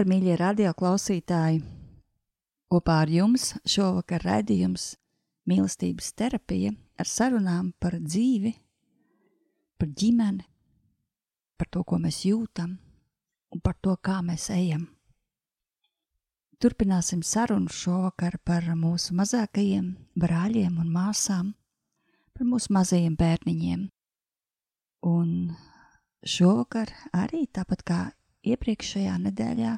Labvakar, mīļie radio klausītāji! Kopā ar jums šovakar raidījums Mīlestības terapija ar sarunām par dzīvi, par ģimeni, par to, ko mēs jūtam un par to, kā mēs ejam. Turpināsim sarunu šovakar par mūsu mazākajiem brāļiem un māsām, par mūsu mazajiem bērniņiem. Un šovakar arī tāpat kā iepriekšējā nedēļā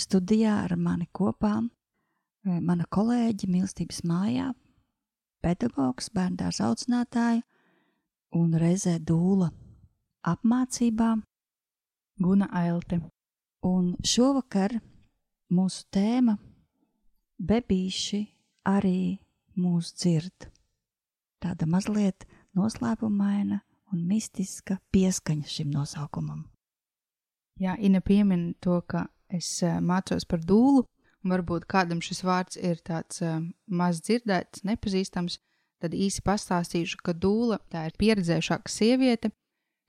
studijā ar mani kopā mana kolēģe mīlestības mājā, pedagogs, bērndārs audzinātāja un reizē dūla apmācībā Guna Ailte. Un šovakar mūsu tēma bebīši arī mūs dzird. Tāda mazliet noslēpumaina un mistiska pieskaņa šim nosaukumam. Jā, Ina piemin to, ka es uh, mācos par dūlu, un varbūt kādam šis vārds ir tāds uh, maz dzirdēts, nepazīstams, tad īsi pastāstīšu, ka dūla tā ir pieredzējušāka sieviete,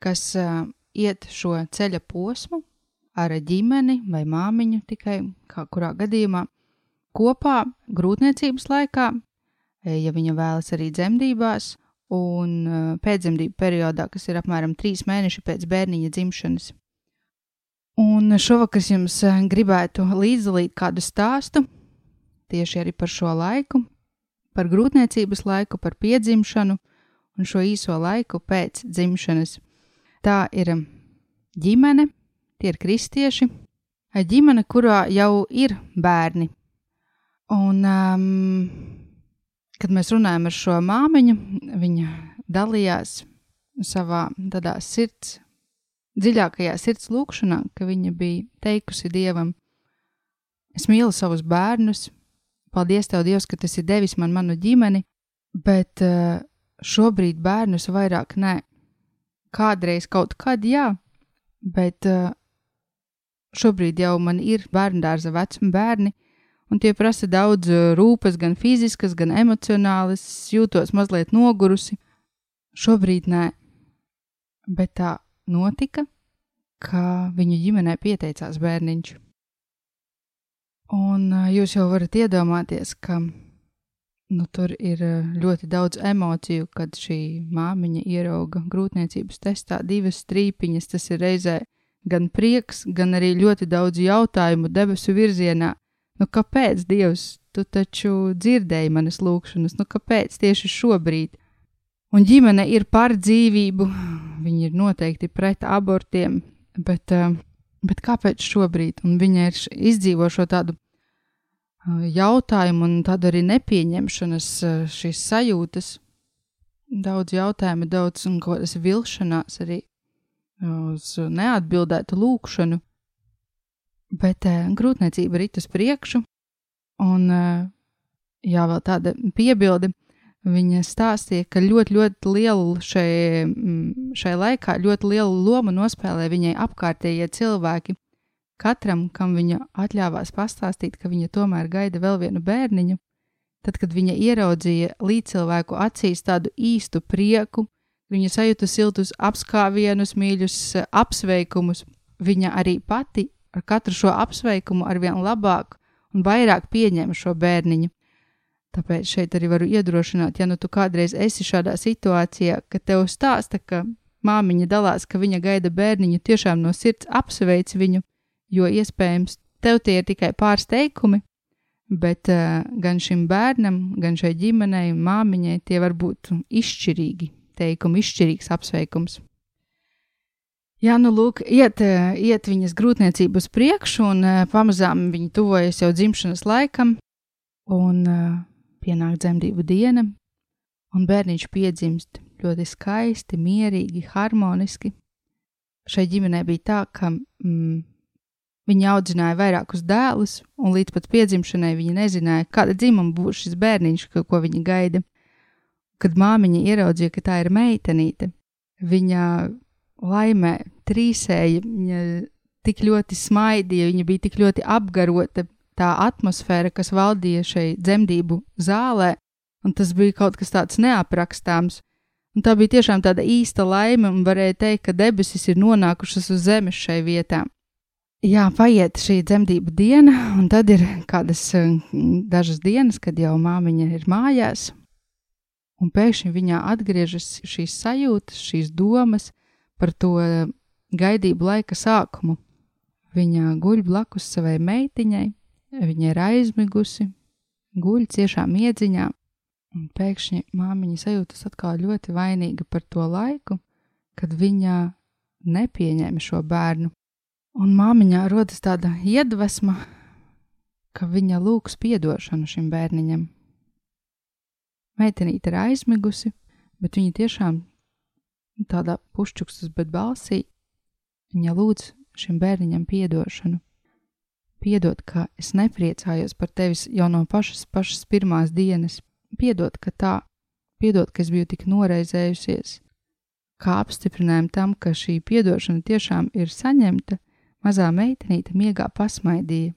kas uh, iet šo ceļa posmu ar ģimeni vai māmiņu tikai, kā kurā gadījumā, kopā grūtniecības laikā, ja viņa vēlas arī dzemdībās, un pēcdzemdību periodā, kas ir apmēram trīs mēneši pēc bērniņa dzimšanas. Un šovakar jums eh, gribētu līdzdalīt kādu stāstu tieši arī par šo laiku, par grūtniecības laiku, par piedzimšanu un šo īso laiku pēc dzimšanas. Tā ir ģimene, tie ir kristieši, ģimene, kurā jau ir bērni. Un, um, kad mēs runājam ar šo māmiņu, viņa dalījās savā tādā sirds dziļākajā sirds lūkšanā, ka viņa bija teikusi Dievam: Es mīlu savus bērnus, paldies Tev, Dievs, ka tas ir devis man manu ģimeni, bet uh, šobrīd bērnus vairāk nē. Kādreiz kaut kad jā, bet uh, šobrīd jau man ir bērndārza vecuma bērni, un tie prasa daudz uh, rūpes, gan fiziskas, gan emocionālas, jūtos mazliet nogurusi. Šobrīd nē, bet tā notika, ka viņu ģimenē pieteicās bērniņš. Un jūs jau varat iedomāties, ka nu, tur ir ļoti daudz emociju, kad šī māmiņa ierauga grūtniecības testā divas strīpiņas. Tas ir reizē gan prieks, gan arī ļoti daudz jautājumu debesu virzienā. Nu, kāpēc, Dievs, tu taču dzirdēji manas lūgšanas, nu kāpēc tieši šobrīd? Un ģimene ir par dzīvību, viņi ir noteikti pret abortiem, bet, eh, bet kāpēc šobrīd? Un viņa ir izdzīvo šo tādu eh, jautājumu un tādu arī nepieņemšanas eh, šīs sajūtas. Daudz jautājumu, daudz un kaut kādas vilšanās arī uz neatbildētu lūkšanu. Bet grūtniecība rit uz priekšu, un jā, vēl tāda piebilde Viņa stāstīja, ka ļoti, ļoti lielu šai, mm, šai laikā, ļoti lielu lomu nospēlē viņai apkārtējie cilvēki. Katram, kam viņa atļāvās pastāstīt, ka viņa tomēr gaida vēl vienu bērniņu, tad, kad viņa ieraudzīja līdzcilvēku acīs tādu īstu prieku, viņa sajūta siltus apskāvienus, mīļus apsveikumus, viņa arī pati ar katru šo apsveikumu arvien labāk un vairāk pieņēma šo bērniņu. Tāpēc šeit arī varu iedrošināt, ja nu tu kādreiz esi šādā situācijā, ka tev stāsta, ka māmiņa dalās, ka viņa gaida bērniņu, tiešām no sirds apsveic viņu, jo iespējams tev tie ir tikai pāris teikumi, bet uh, gan šim bērnam, gan šai ģimenei, māmiņai tie var būt izšķirīgi teikumi, izšķirīgs apsveikums. Jā, nu, lūk, iet, iet viņas grūtniecība uz priekšu, un uh, pamazām viņa tuvojas jau dzimšanas laikam, un pienāk dzemdību diena, un bērniņš piedzimst ļoti skaisti, mierīgi, harmoniski. Šai ģimenei bija tā, ka mm, viņi audzināja vairākus dēlus, un līdz pat piedzimšanai viņi nezināja, kāda dzimuma būs šis bērniņš, ko, viņi gaida. Kad māmiņa ieraudzīja, ka tā ir meitenīte, viņa laimē trīsēja, viņa tik ļoti smaidīja, viņa bija tik ļoti apgarota tā atmosfēra, kas valdīja šai dzemdību zālē, un tas bija kaut kas tāds neaprakstāms. Un tā bija tiešām tāda īsta laime, un varēja teikt, ka debesis ir nonākušas uz zemes šai vietā. Jā, paiet šī dzemdību diena, un tad ir kādas dažas dienas, kad jau māmiņa ir mājās, un pēkšņi viņā atgriežas šīs sajūtas, šīs domas par to gaidību laika sākumu. Viņa guļ blakus savai meitiņai, viņa ir aizmigusi, guļ ciešā miedziņā, un pēkšņi māmiņa sajūtas atkal ļoti vainīga par to laiku, kad viņa nepieņēma šo bērnu. Un māmiņā rodas tāda iedvesma, ka viņa lūgs atdošanu šim bērniņam. Meitenīte ir aizmigusi, bet viņa tiešām tādā pušķukstas, bet balsī viņa lūdz šim bērniņam piedošanu. Piedod, ka es nepriecājos par tevis jau no pašas, pašas pirmās dienas. Piedod, ka tā, piedod, ka es biju tik noraizējusies. Kā apstiprinājumu tam, ka šī piedošana tiešām ir saņemta, mazā meitenīte miegā pasmaidīja.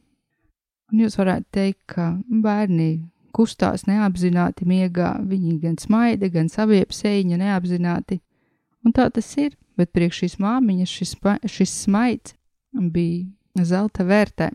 Un jūs varētu teikt, ka bērni kustās neapzināti miegā, viņi gan smaida, gan saviep sēņa neapzināti, Un tā tas ir, bet priekš šīs māmiņas šis, šis smaids bija zelta vērtē.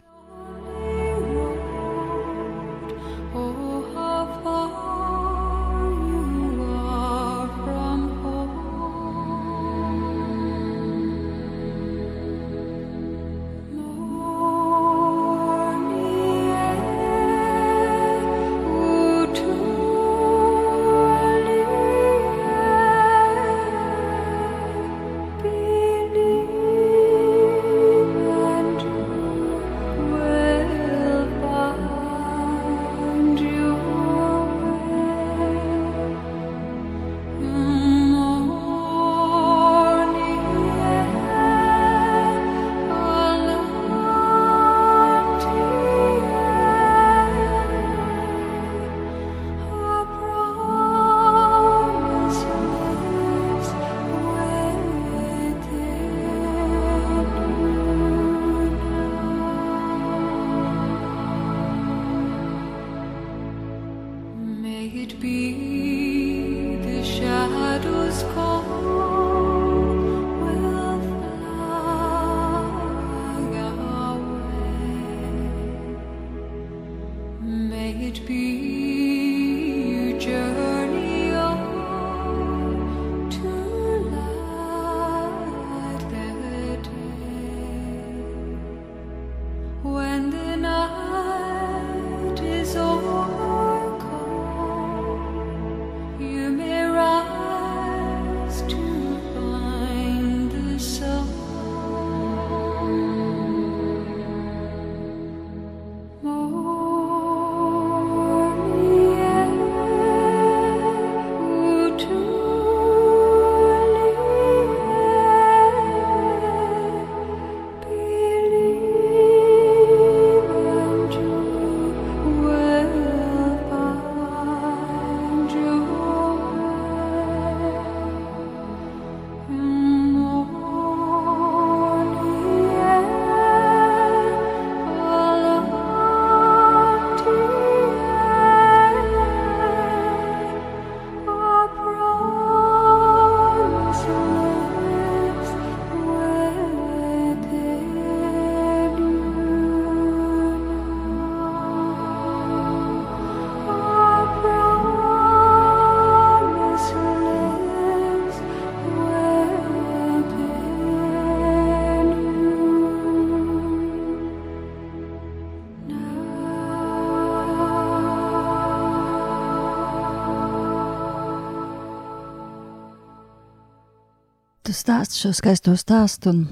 Tu stāsti šo skaisto stāstu, un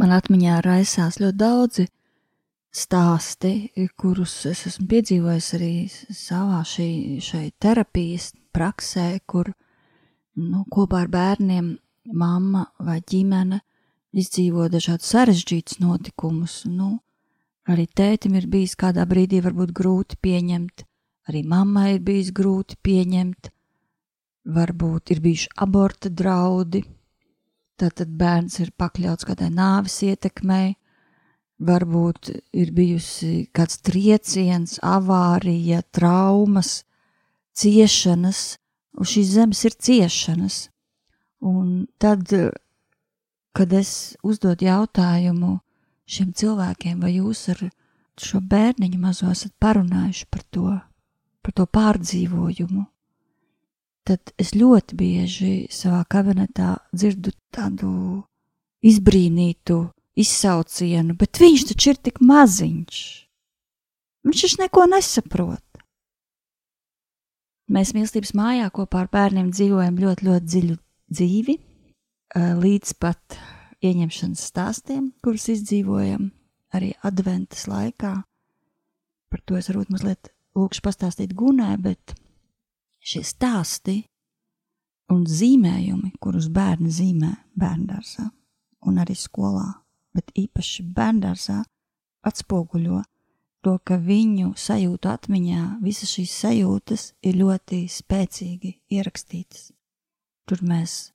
man atmiņā raisās ļoti daudzi stāsti, kurus es esmu piedzīvojis arī savā šī, šai terapijas praksē, kur nu, kopā ar bērniem mamma vai ģimene izdzīvo dažādus sarežģītus notikumus. Nu, arī tētim ir bijis kādā brīdī varbūt grūti pieņemt, arī mammai ir bijis grūti pieņemt, varbūt ir bijuši aborta draudi, Tātad bērns ir pakļauts kādai nāves ietekmei, varbūt ir bijusi kāds trieciens, avārija, traumas, ciešanas, uz šīs zemes ir ciešanas. Un tad, kad es uzdod jautājumu šiem cilvēkiem, vai jūs ar šo bērniņu mazo esat parunājuši par to, par to pārdzīvojumu, tad es ļoti bieži savā kabinetā dzirdu tādu izbrīnītu izsaucienu, bet viņš taču ir tik maziņš. Viņš taču neko nesaprot. Mēs mīlestības mājā kopā ar bērniem dzīvojam ļoti, ļoti dziļu dzīvi, līdz pat ieņemšanas stāstiem, kurus izdzīvojam arī adventas laikā. Par to es varbūt mazliet lūkšu pastāstīt Gunē, bet šie stāsti un zīmējumi, kurus bērni zīmē bērngārzā un arī skolā, bet īpaši bērngārzā, atspoguļo to, ka viņu sajūtu atmiņā visas šīs sajūtas ir ļoti spēcīgi ierakstītas. Tur mēs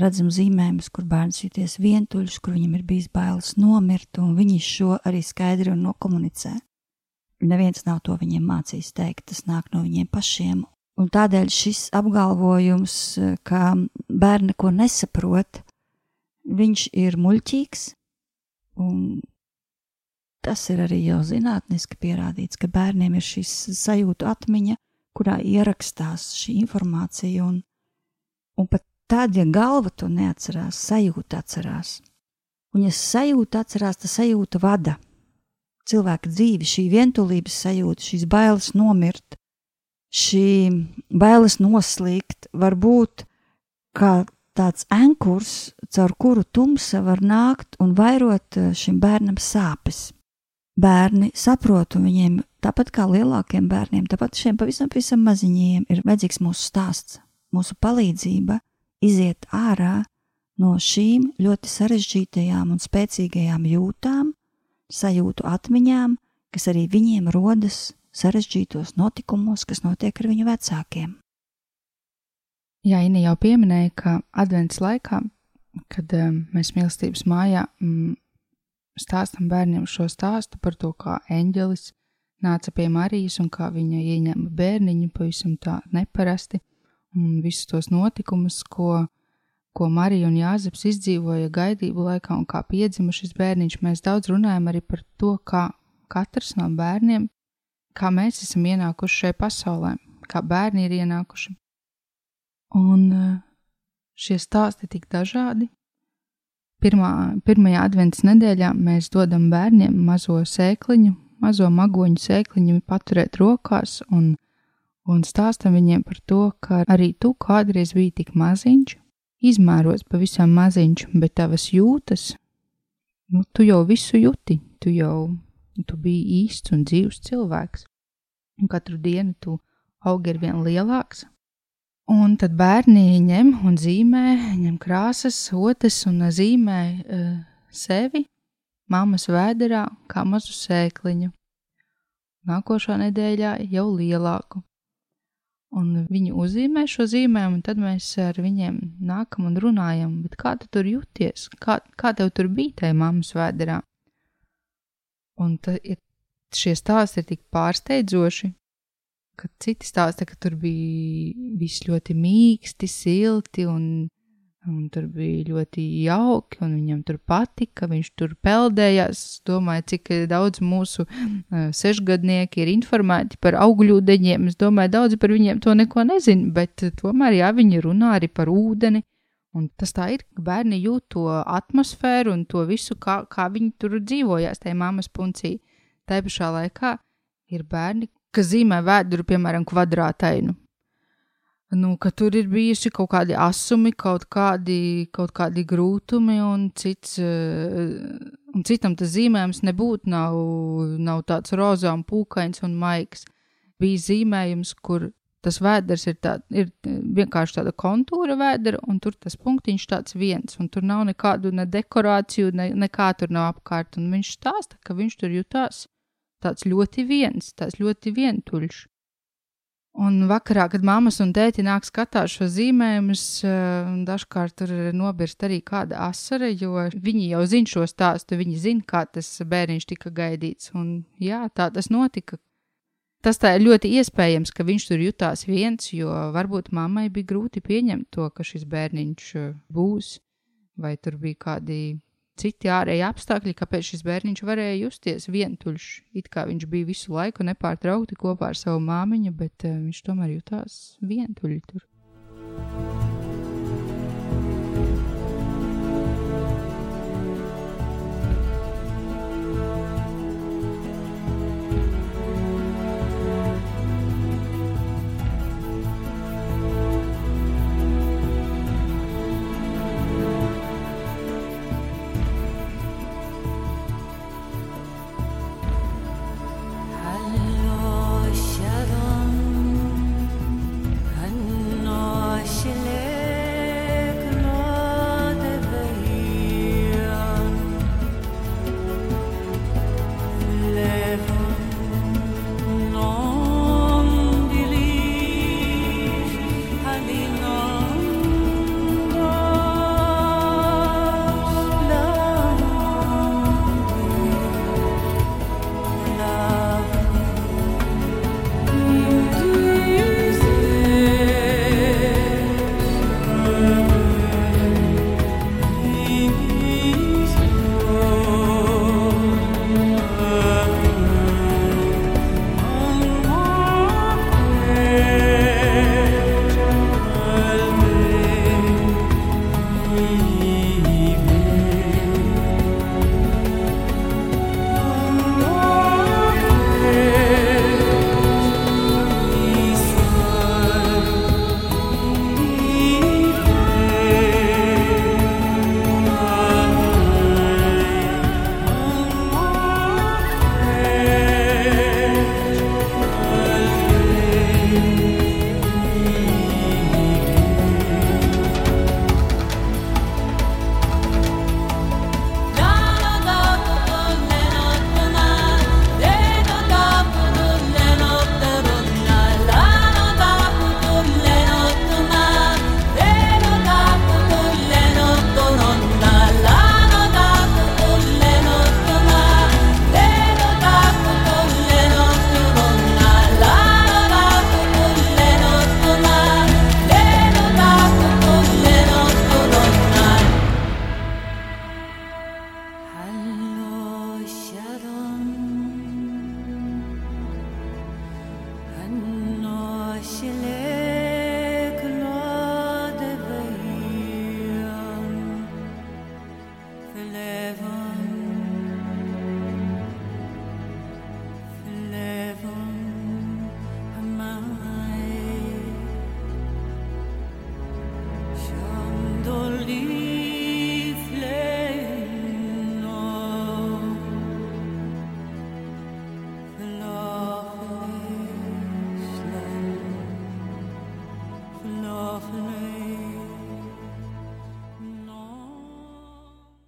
redzam zīmējumus, kur bērns jūties vientuļš, kur viņam ir bijis bailes nomirt, un viņi šo arī skaidri un nokomunicē. Neviens nav to viņiem mācījis teikt, tas nāk no viņiem pašiem, Un tādēļ šis apgalvojums, ka bērni neko nesaprot, viņš ir muļķīgs. Tas ir arī jau zinātniski pierādīts, ka bērniem ir šis sajūtu atmiņa, kurā ierakstās šī informācija. Un, un pat tad, ja galva to neatcerās, sajūta atcerās. Un, ja sajūta atcerās, tad sajūta vada cilvēka dzīvi, šī vientulības sajūta, šīs bailes nomirt, šī bailes noslīgt var būt kā tāds ankurs, caur kuru tumsa var nākt un vairot eh, šim bērnam sāpes. Bērni saprot, un viņiem, tāpat kā lielākiem bērniem, tāpat šiem pavisam, pavisam maziņiem, ir vajadzīgs mūsu stāsts, mūsu palīdzība iziet ārā no šīm ļoti sarežģītajām un spēcīgajām jūtām, sajūtu atmiņām, kas arī viņiem rodas sarežģītos notikumos, kas notiek ar viņu vecākiem. Jā, Inna jau pieminēja, ka advents laikā, kad um, mēs mīlestības mājā mm, stāstam bērniem šo stāstu par to, kā eņģelis nāca pie Marijas un kā viņa ieņēma bērniņu pavisam tā neparasti, un visus tos notikumus, ko, ko Marija un Jāzeps izdzīvoja gaidību laikā un kā piedzima šis bērniņš, mēs daudz runājam arī par to, kā katrs no bērniem kā mēs esam ienākuši šajā pasaulē, kā bērni ir ienākuši. Un eh, šie stāsti ir tik dažādi. Pirmā, pirmajā adventas nedēļā mēs dodam bērniem mazo sēkliņu, mazo magoņu sēkliņu paturēt rokās un, un stāstam viņiem par to, ka arī tu kādreiz biji tik maziņš, izmēros pavisam maziņš, bet tavas jūtas, nu, tu jau visu juti, tu jau Tu biji īsts un dzīves cilvēks, un katru dienu tu augi ar vien lielāks. Un tad bērni ņem un zīmē, ņem krāsas, otras un zīmē uh, sevi mammas vēderā kā mazu sēkliņu. Nākošā nedēļā jau lielāku. Un viņi uzzīmē šo zīmējumu, un tad mēs ar viņiem nākam un runājam, kā tu tur jūties, kā, kā tev tur bija tajā mammas vēderā. Un ir, šie stāsti ir tik pārsteidzoši, ka citi stāsta, ka tur bija viss ļoti mīksti, silti un, un tur bija ļoti jauki, un viņam tur patika, viņš tur peldējās. Es domāju, cik daudz mūsu uh, sešgadnieki ir informēti par augļūdeņiem. Es domāju, daudzi par viņiem to neko nezin, bet tomēr, jā, viņi runā arī par ūdeni. Un tas tā ir, ka bērni jūt to atmosfēru un to visu, kā, kā viņi tur dzīvojās tajā mammas puncī. Tā pašā laikā ir bērni, kas zīmē vēduru, piemēram, kvadrātainu. nu, ka tur ir bijuši kaut kādi asumi, kaut kādi, kaut kādi grūtumi, un, cits, un citam tas zīmējums nebūtu nav, nav tāds rozā un pūkains un maigs. Bija zīmējums, kur tas vēders ir, tā, ir vienkārši tāda kontūra vēdera, un tur tas punktiņš tāds viens, un tur nav nekādu ne dekorāciju, ne, nekā tur nav apkārt, un viņš stāsta, ka viņš tur jutās tāds ļoti viens, tāds ļoti vientuļš. Un vakarā, kad mammas un tēti nāk skatās šo zīmējumus, eh, dažkārt tur nobirst arī kāda asara, jo viņi jau zina šo stāstu, viņi zina, kā tas bērniņš tika gaidīts. Un jā, tā tas notika. Tas tā ir ļoti iespējams, ka viņš tur jutās viens, jo varbūt mammai bija grūti pieņemt to, ka šis bērniņš eh, būs, vai tur bija kādi citi ārēji apstākļi, kāpēc šis bērniņš varēja justies vientuļš. It kā viņš bija visu laiku nepārtraukti kopā ar savu māmiņu, bet uh, viņš tomēr jutās vientuļi tur.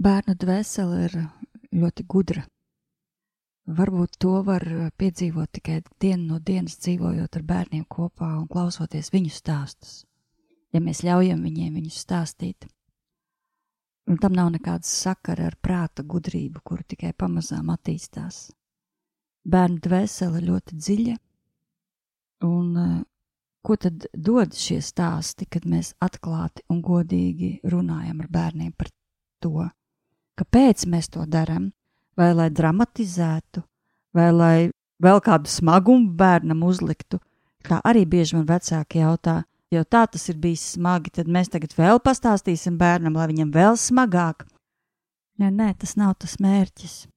Bērna dvēsele ir ļoti gudra. Varbūt to var piedzīvot tikai dienu no dienas, dzīvojot ar bērniem kopā un klausoties viņu stāstus, ja mēs ļaujam viņiem viņus stāstīt. Un tam nav nekādas sakara ar prāta gudrību, kuru tikai pamazām attīstās. Bērnu dvēsele ļoti dziļa, un eh, ko tad dod šie stāsti, kad mēs atklāti un godīgi runājam ar bērniem par to, Kāpēc mēs to darām? Vai lai dramatizētu, vai lai vēl kādu smagumu bērnam uzliktu? Tā arī bieži man vecāki jautā, jo tā tas ir bijis smagi, tad mēs tagad vēl pastāstīsim bērnam, lai viņam vēl smagāk. Nē, nē, tas nav tas mērķis.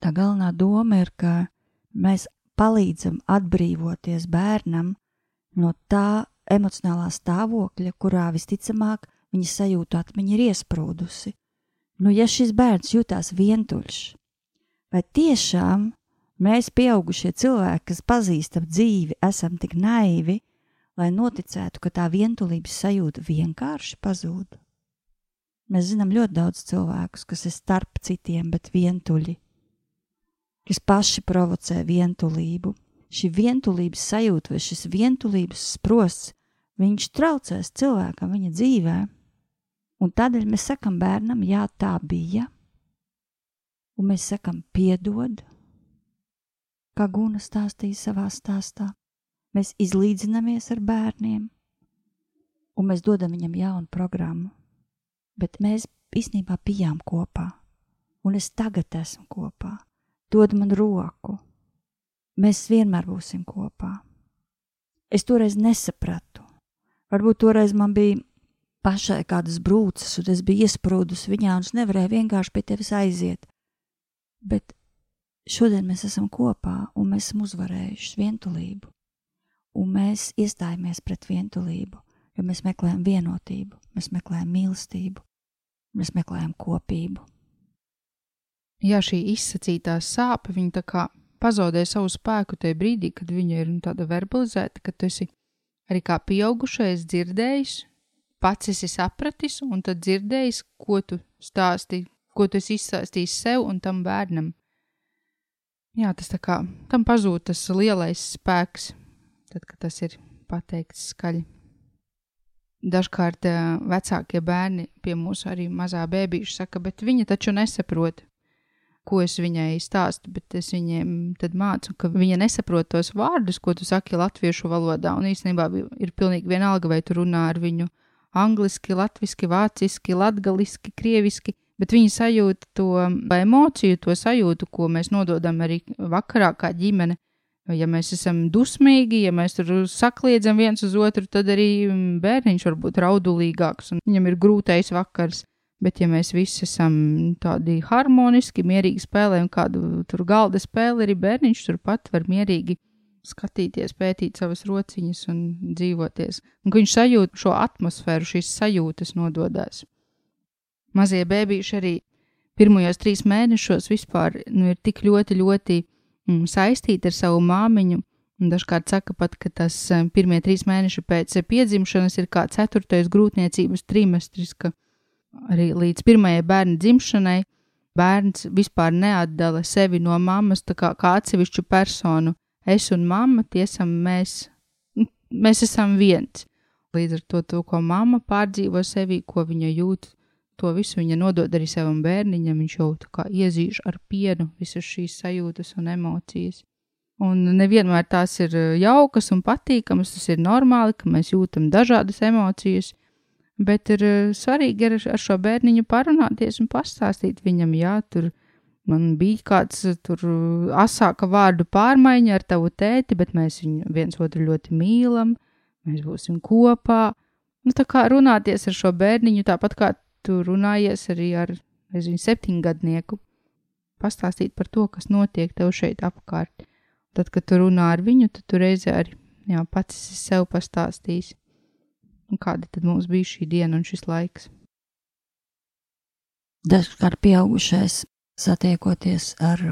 Tā galvenā doma ir, ka mēs palīdzam atbrīvoties bērnam no tā emocionālā stāvokļa, kurā visticamāk viņa sajūta atmiņa ir iesprūdusi. Nu, ja šis bērns jutās vientuļš, vai tiešām mēs, pieaugušie cilvēki, kas pazīstam dzīvi, esam tik naivi, lai noticētu, ka tā vientulības sajūta vienkārši pazūd? Mēs zinām ļoti daudz cilvēkus, kas ir starp citiem, bet vientuļi, kas paši provocē vientulību. Šī vientulības sajūta vai šis vientulības sprosts, viņš traucēs cilvēkam viņa dzīvēm Un tādēļ mēs sakam bērnam, jā, tā bija. Un mēs sakam, piedod, kā Guna stāstīja savā stāstā. Mēs izlīdzinamies ar bērniem, un mēs dodam viņam jaunu programmu. Bet mēs īstenībā bijām kopā, un es tagad esmu kopā. Dod man roku, mēs vienmēr būsim kopā. Es toreiz nesapratu. Varbūt toreiz man bija pašai kādas brūces, un es biju iesprūdus viņā, un es nevarēju vienkārši pie tevis aiziet. Bet šodien mēs esam kopā, un mēs esam uzvarējuši vientulību, un mēs iestājamies pret vientulību, jo mēs meklējam vienotību, mēs meklējam mīlestību, mēs meklējam kopību. Jā, šī izsacītā sāpe, viņa tā kā pazaudē savu spēku tajā brīdī, kad viņa ir nu, tāda verbalizēta, ka tu esi arī kā pieaugušais dzirdējis pats esi sapratis un tad dzirdējis, ko tu stāsti, ko tu esi izstāstījis sev un tam bērnam. Jā, tas tā kā tam pazūd tas lielais spēks, tad, kad tas ir pateikts skaļi. Dažkārt vecākie bērni pie mūsu arī mazā bērnīša saka, bet viņa taču nesaprot, ko es viņai stāstu, bet es viņiem mācu, ka viņa nesaprot tos vārdus, ko tu saki latviešu valodā, un īstenībā ir pilnīgi vienalga, vai tu runā ar viņu angliski, latviski, vāciski, latgaliski, krieviski, bet viņi sajūt to emociju, to sajūtu, ko mēs nododam arī vakarā kā ģimene. Ja mēs esam dusmīgi, ja mēs tur sakliedzam viens uz otru, tad arī bērniņš var būt raudulīgāks un viņam ir grūtais vakars. Bet, ja mēs visi esam tādi harmoniski, mierīgi spēlējam kādu tur galda spēli, arī bērniņš turpat var mierīgi skatīties, pētīt savas rociņas un dzīvoties. Un viņš sajūt šo atmosfēru, šīs sajūtas nododās. Mazie bērniši arī pirmajos trīs mēnešos vispār nu, ir tik ļoti, ļoti mm, saistīti ar savu māmiņu. Dažkārt saka pat, ka tas mm, pirmie trīs mēneši pēc piedzimšanas ir kā ceturtais grūtniecības trimestris, ka arī līdz pirmajai bērna dzimšanai bērns vispār neatdala sevi no mammas kā, kā atsevišķu personu es un mamma, tiesam mēs, mēs esam viens. Līdz ar to, to, ko mamma pārdzīvo sevī, ko viņa jūt, to visu viņa nodod arī savam bērniņam. Viņš jau tā kā iezīž ar pienu visas šīs sajūtas un emocijas. Un nevienmēr tās ir eh, jaukas un patīkamas, tas ir normāli, ka mēs jūtam dažādas emocijas, bet ir eh, svarīgi ar, ar šo bērniņu parunāties un pastāstīt viņam, jā, tur Man bija kāds eh, tur eh, asāka vārdu pārmaiņa ar tavu tēti, bet mēs viņu viens otru ļoti mīlam, mēs būsim kopā. Nu, tā kā runāties ar šo bērniņu, tāpat kā tu runājies arī ar, nezinu, septiņgadnieku, pastāstīt par to, kas notiek tev šeit apkārt. Tad, kad tu runā ar viņu, tad tu reizē arī jā, pats esi sev pastāstījis. Kāda tad mums bija šī diena un šis laiks? Dažkārt pieaugušais satiekoties ar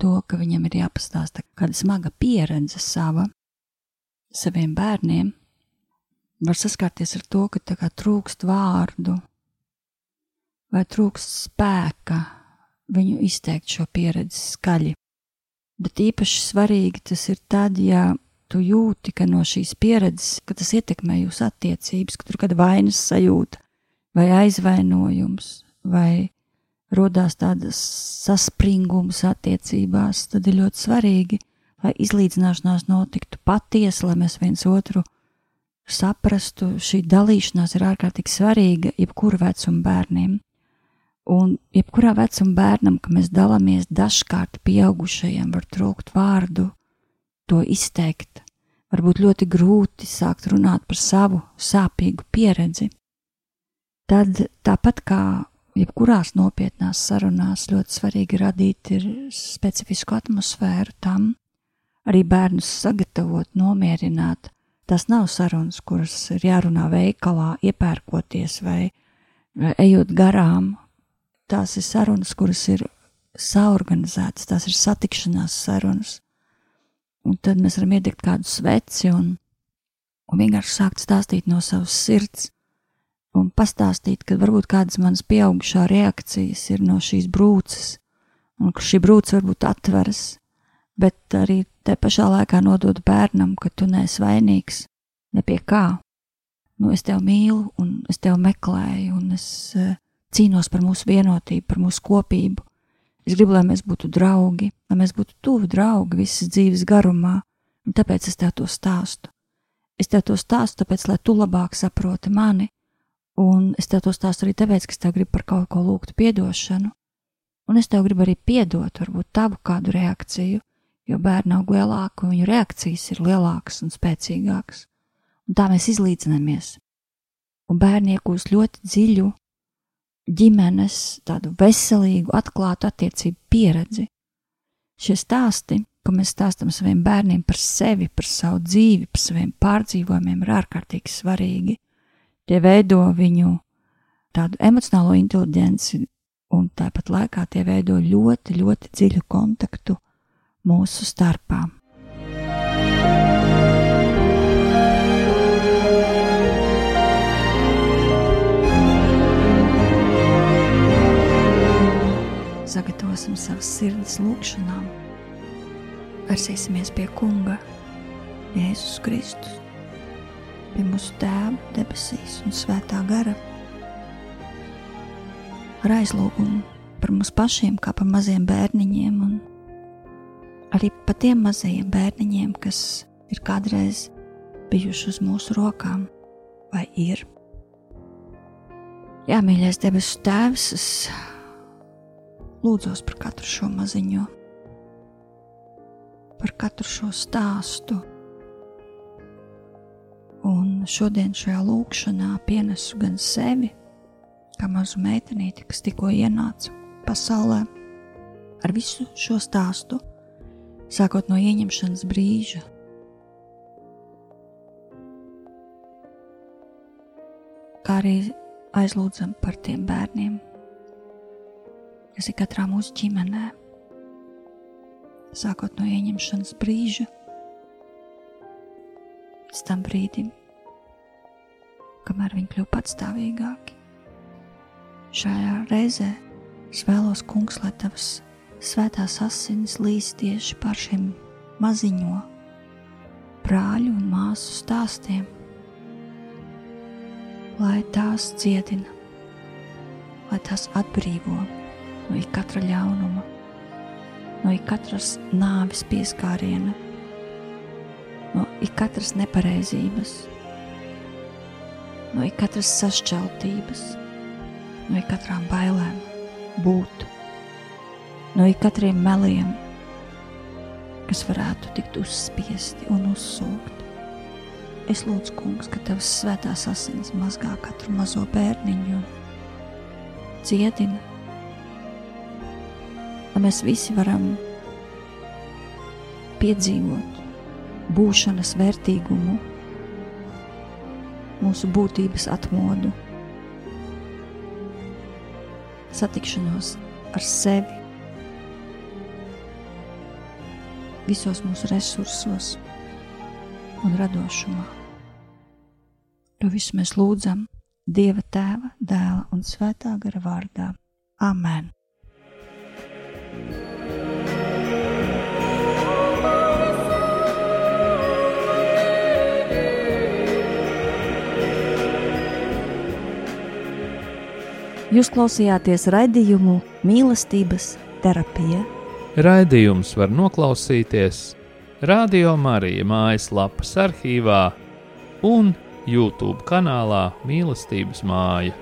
to, ka viņam ir jāpastāsta kāda smaga pieredze sava, saviem bērniem, var saskarties ar to, ka trūkst vārdu vai trūkst spēka viņu izteikt šo pieredzi skaļi. Bet īpaši svarīgi tas ir tad, ja tu jūti, ka no šīs pieredzes, ka tas ietekmē jūsu attiecības, ka tur ir kāda vainas sajūta vai aizvainojums vai rodās tādas saspringums attiecībās, tad ir ļoti svarīgi, lai izlīdzināšanās notiktu patiesi, lai mēs viens otru saprastu. Šī dalīšanās ir ārkārtīgi svarīga jebkura vecuma bērniem. Un jebkurā vecuma bērnam, ka mēs dalāmies dažkārt pieaugušajiem, var trūkt vārdu, to izteikt. Varbūt ļoti grūti sākt runāt par savu sāpīgu pieredzi. Tad tāpat kā jebkurās nopietnās sarunās ļoti svarīgi radīt specifisku atmosfēru tam, arī bērnus sagatavot, nomierināt, Tas nav sarunas, kuras ir jārunā veikalā, iepērkoties vai ejot garām. Tās ir sarunas, kuras ir saorganizētas, tās ir satikšanās sarunas. Un tad mēs varam iedegt kādu sveci un, un vienkārši sākt stāstīt no savas sirds un pastāstīt, ka varbūt kādas manas pieaugušā reakcijas ir no šīs brūces, un ka šī brūce varbūt atveras, bet arī te pašā laikā nodot bērnam, ka tu neesi vainīgs ne pie kā. Nu, es tevi mīlu, un es tevi meklēju, un es uh, cīnos par mūsu vienotību, par mūsu kopību. Es gribu, lai mēs būtu draugi, lai mēs būtu tuvi draugi visas dzīves garumā, un tāpēc es tev to stāstu. Es tev to stāstu, tāpēc, lai tu labāk saproti mani, un es tev to stāstu arī tāpēc, ka es tev gribu par kaut ko lūgt piedošanu, un es tev gribu arī piedot, varbūt tavu kādu reakciju, jo bērni aug lielāki, un viņu reakcijas ir lielākas un spēcīgākas, un tā mēs izlīdzinamies. Un bērni iegūst ļoti dziļu ģimenes, tādu veselīgu, atklātu attiecību pieredzi. Šie stāsti, ko mēs stāstām saviem bērniem par sevi, par savu dzīvi, par saviem pārdzīvojumiem, ir ārkārtīgi svarīgi. Tie veido viņu tādu emocionālo inteligenci, un tāpat laikā tie veido ļoti, ļoti dziļu kontaktu mūsu starpā. sagatavosim savas sirds lūgšanām. Versīsimies pie Kunga, Jēzus Kristus, pie mūsu Tēva debesīs un Svētā gara. Ar aizlūgumu par mums pašiem, kā par maziem bērniņiem, un arī par tiem mazajiem bērniņiem, kas ir kādreiz bijuši uz mūsu rokām, vai ir. Jā, mīļais debesu Tēvs, es lūdzos par katru šo maziņo, par katru šo stāstu. Un šodien šajā lūkšanā pienesu gan sevi, kā mazu meitenīti, kas tikko ienāca pasaulē, ar visu šo stāstu, sākot no ieņemšanas brīža. Kā arī aizlūdzam par tiem bērniem, kas ir katrā mūsu ģimenē. Sākot no ieņemšanas brīža, līdz tam brīdim, kamēr viņi kļūst patstāvīgāki. Šajā reizē es vēlos, kungs, lai tavas svētās asinis līdz tieši par šiem maziņo brāļu un māsu stāstiem, lai tās dziedina, lai tās atbrīvo no ikatra ļaunuma, no ikatras nāves pieskāriena, no ikatras nepareizības, no ikatras sašķeltības, no ikatrām bailēm būt, no ikatriem meliem, kas varētu tikt uzspiesti un uzsūkt. Es lūdzu, kungs, ka tavs svētās asins mazgā katru mazo bērniņu un dziedina lai mēs visi varam piedzīvot būšanas vērtīgumu, mūsu būtības atmodu, satikšanos ar sevi, visos mūsu resursos un radošumā. To visu mēs lūdzam Dieva Tēva, Dēla un Svētā gara vārdā. Amen! Jūs klausījāties raidījumu mīlestības terapija. Raidījums var noklausīties Radio Marija mājaslapas arhīvā un YouTube kanālā Mīlestības māja.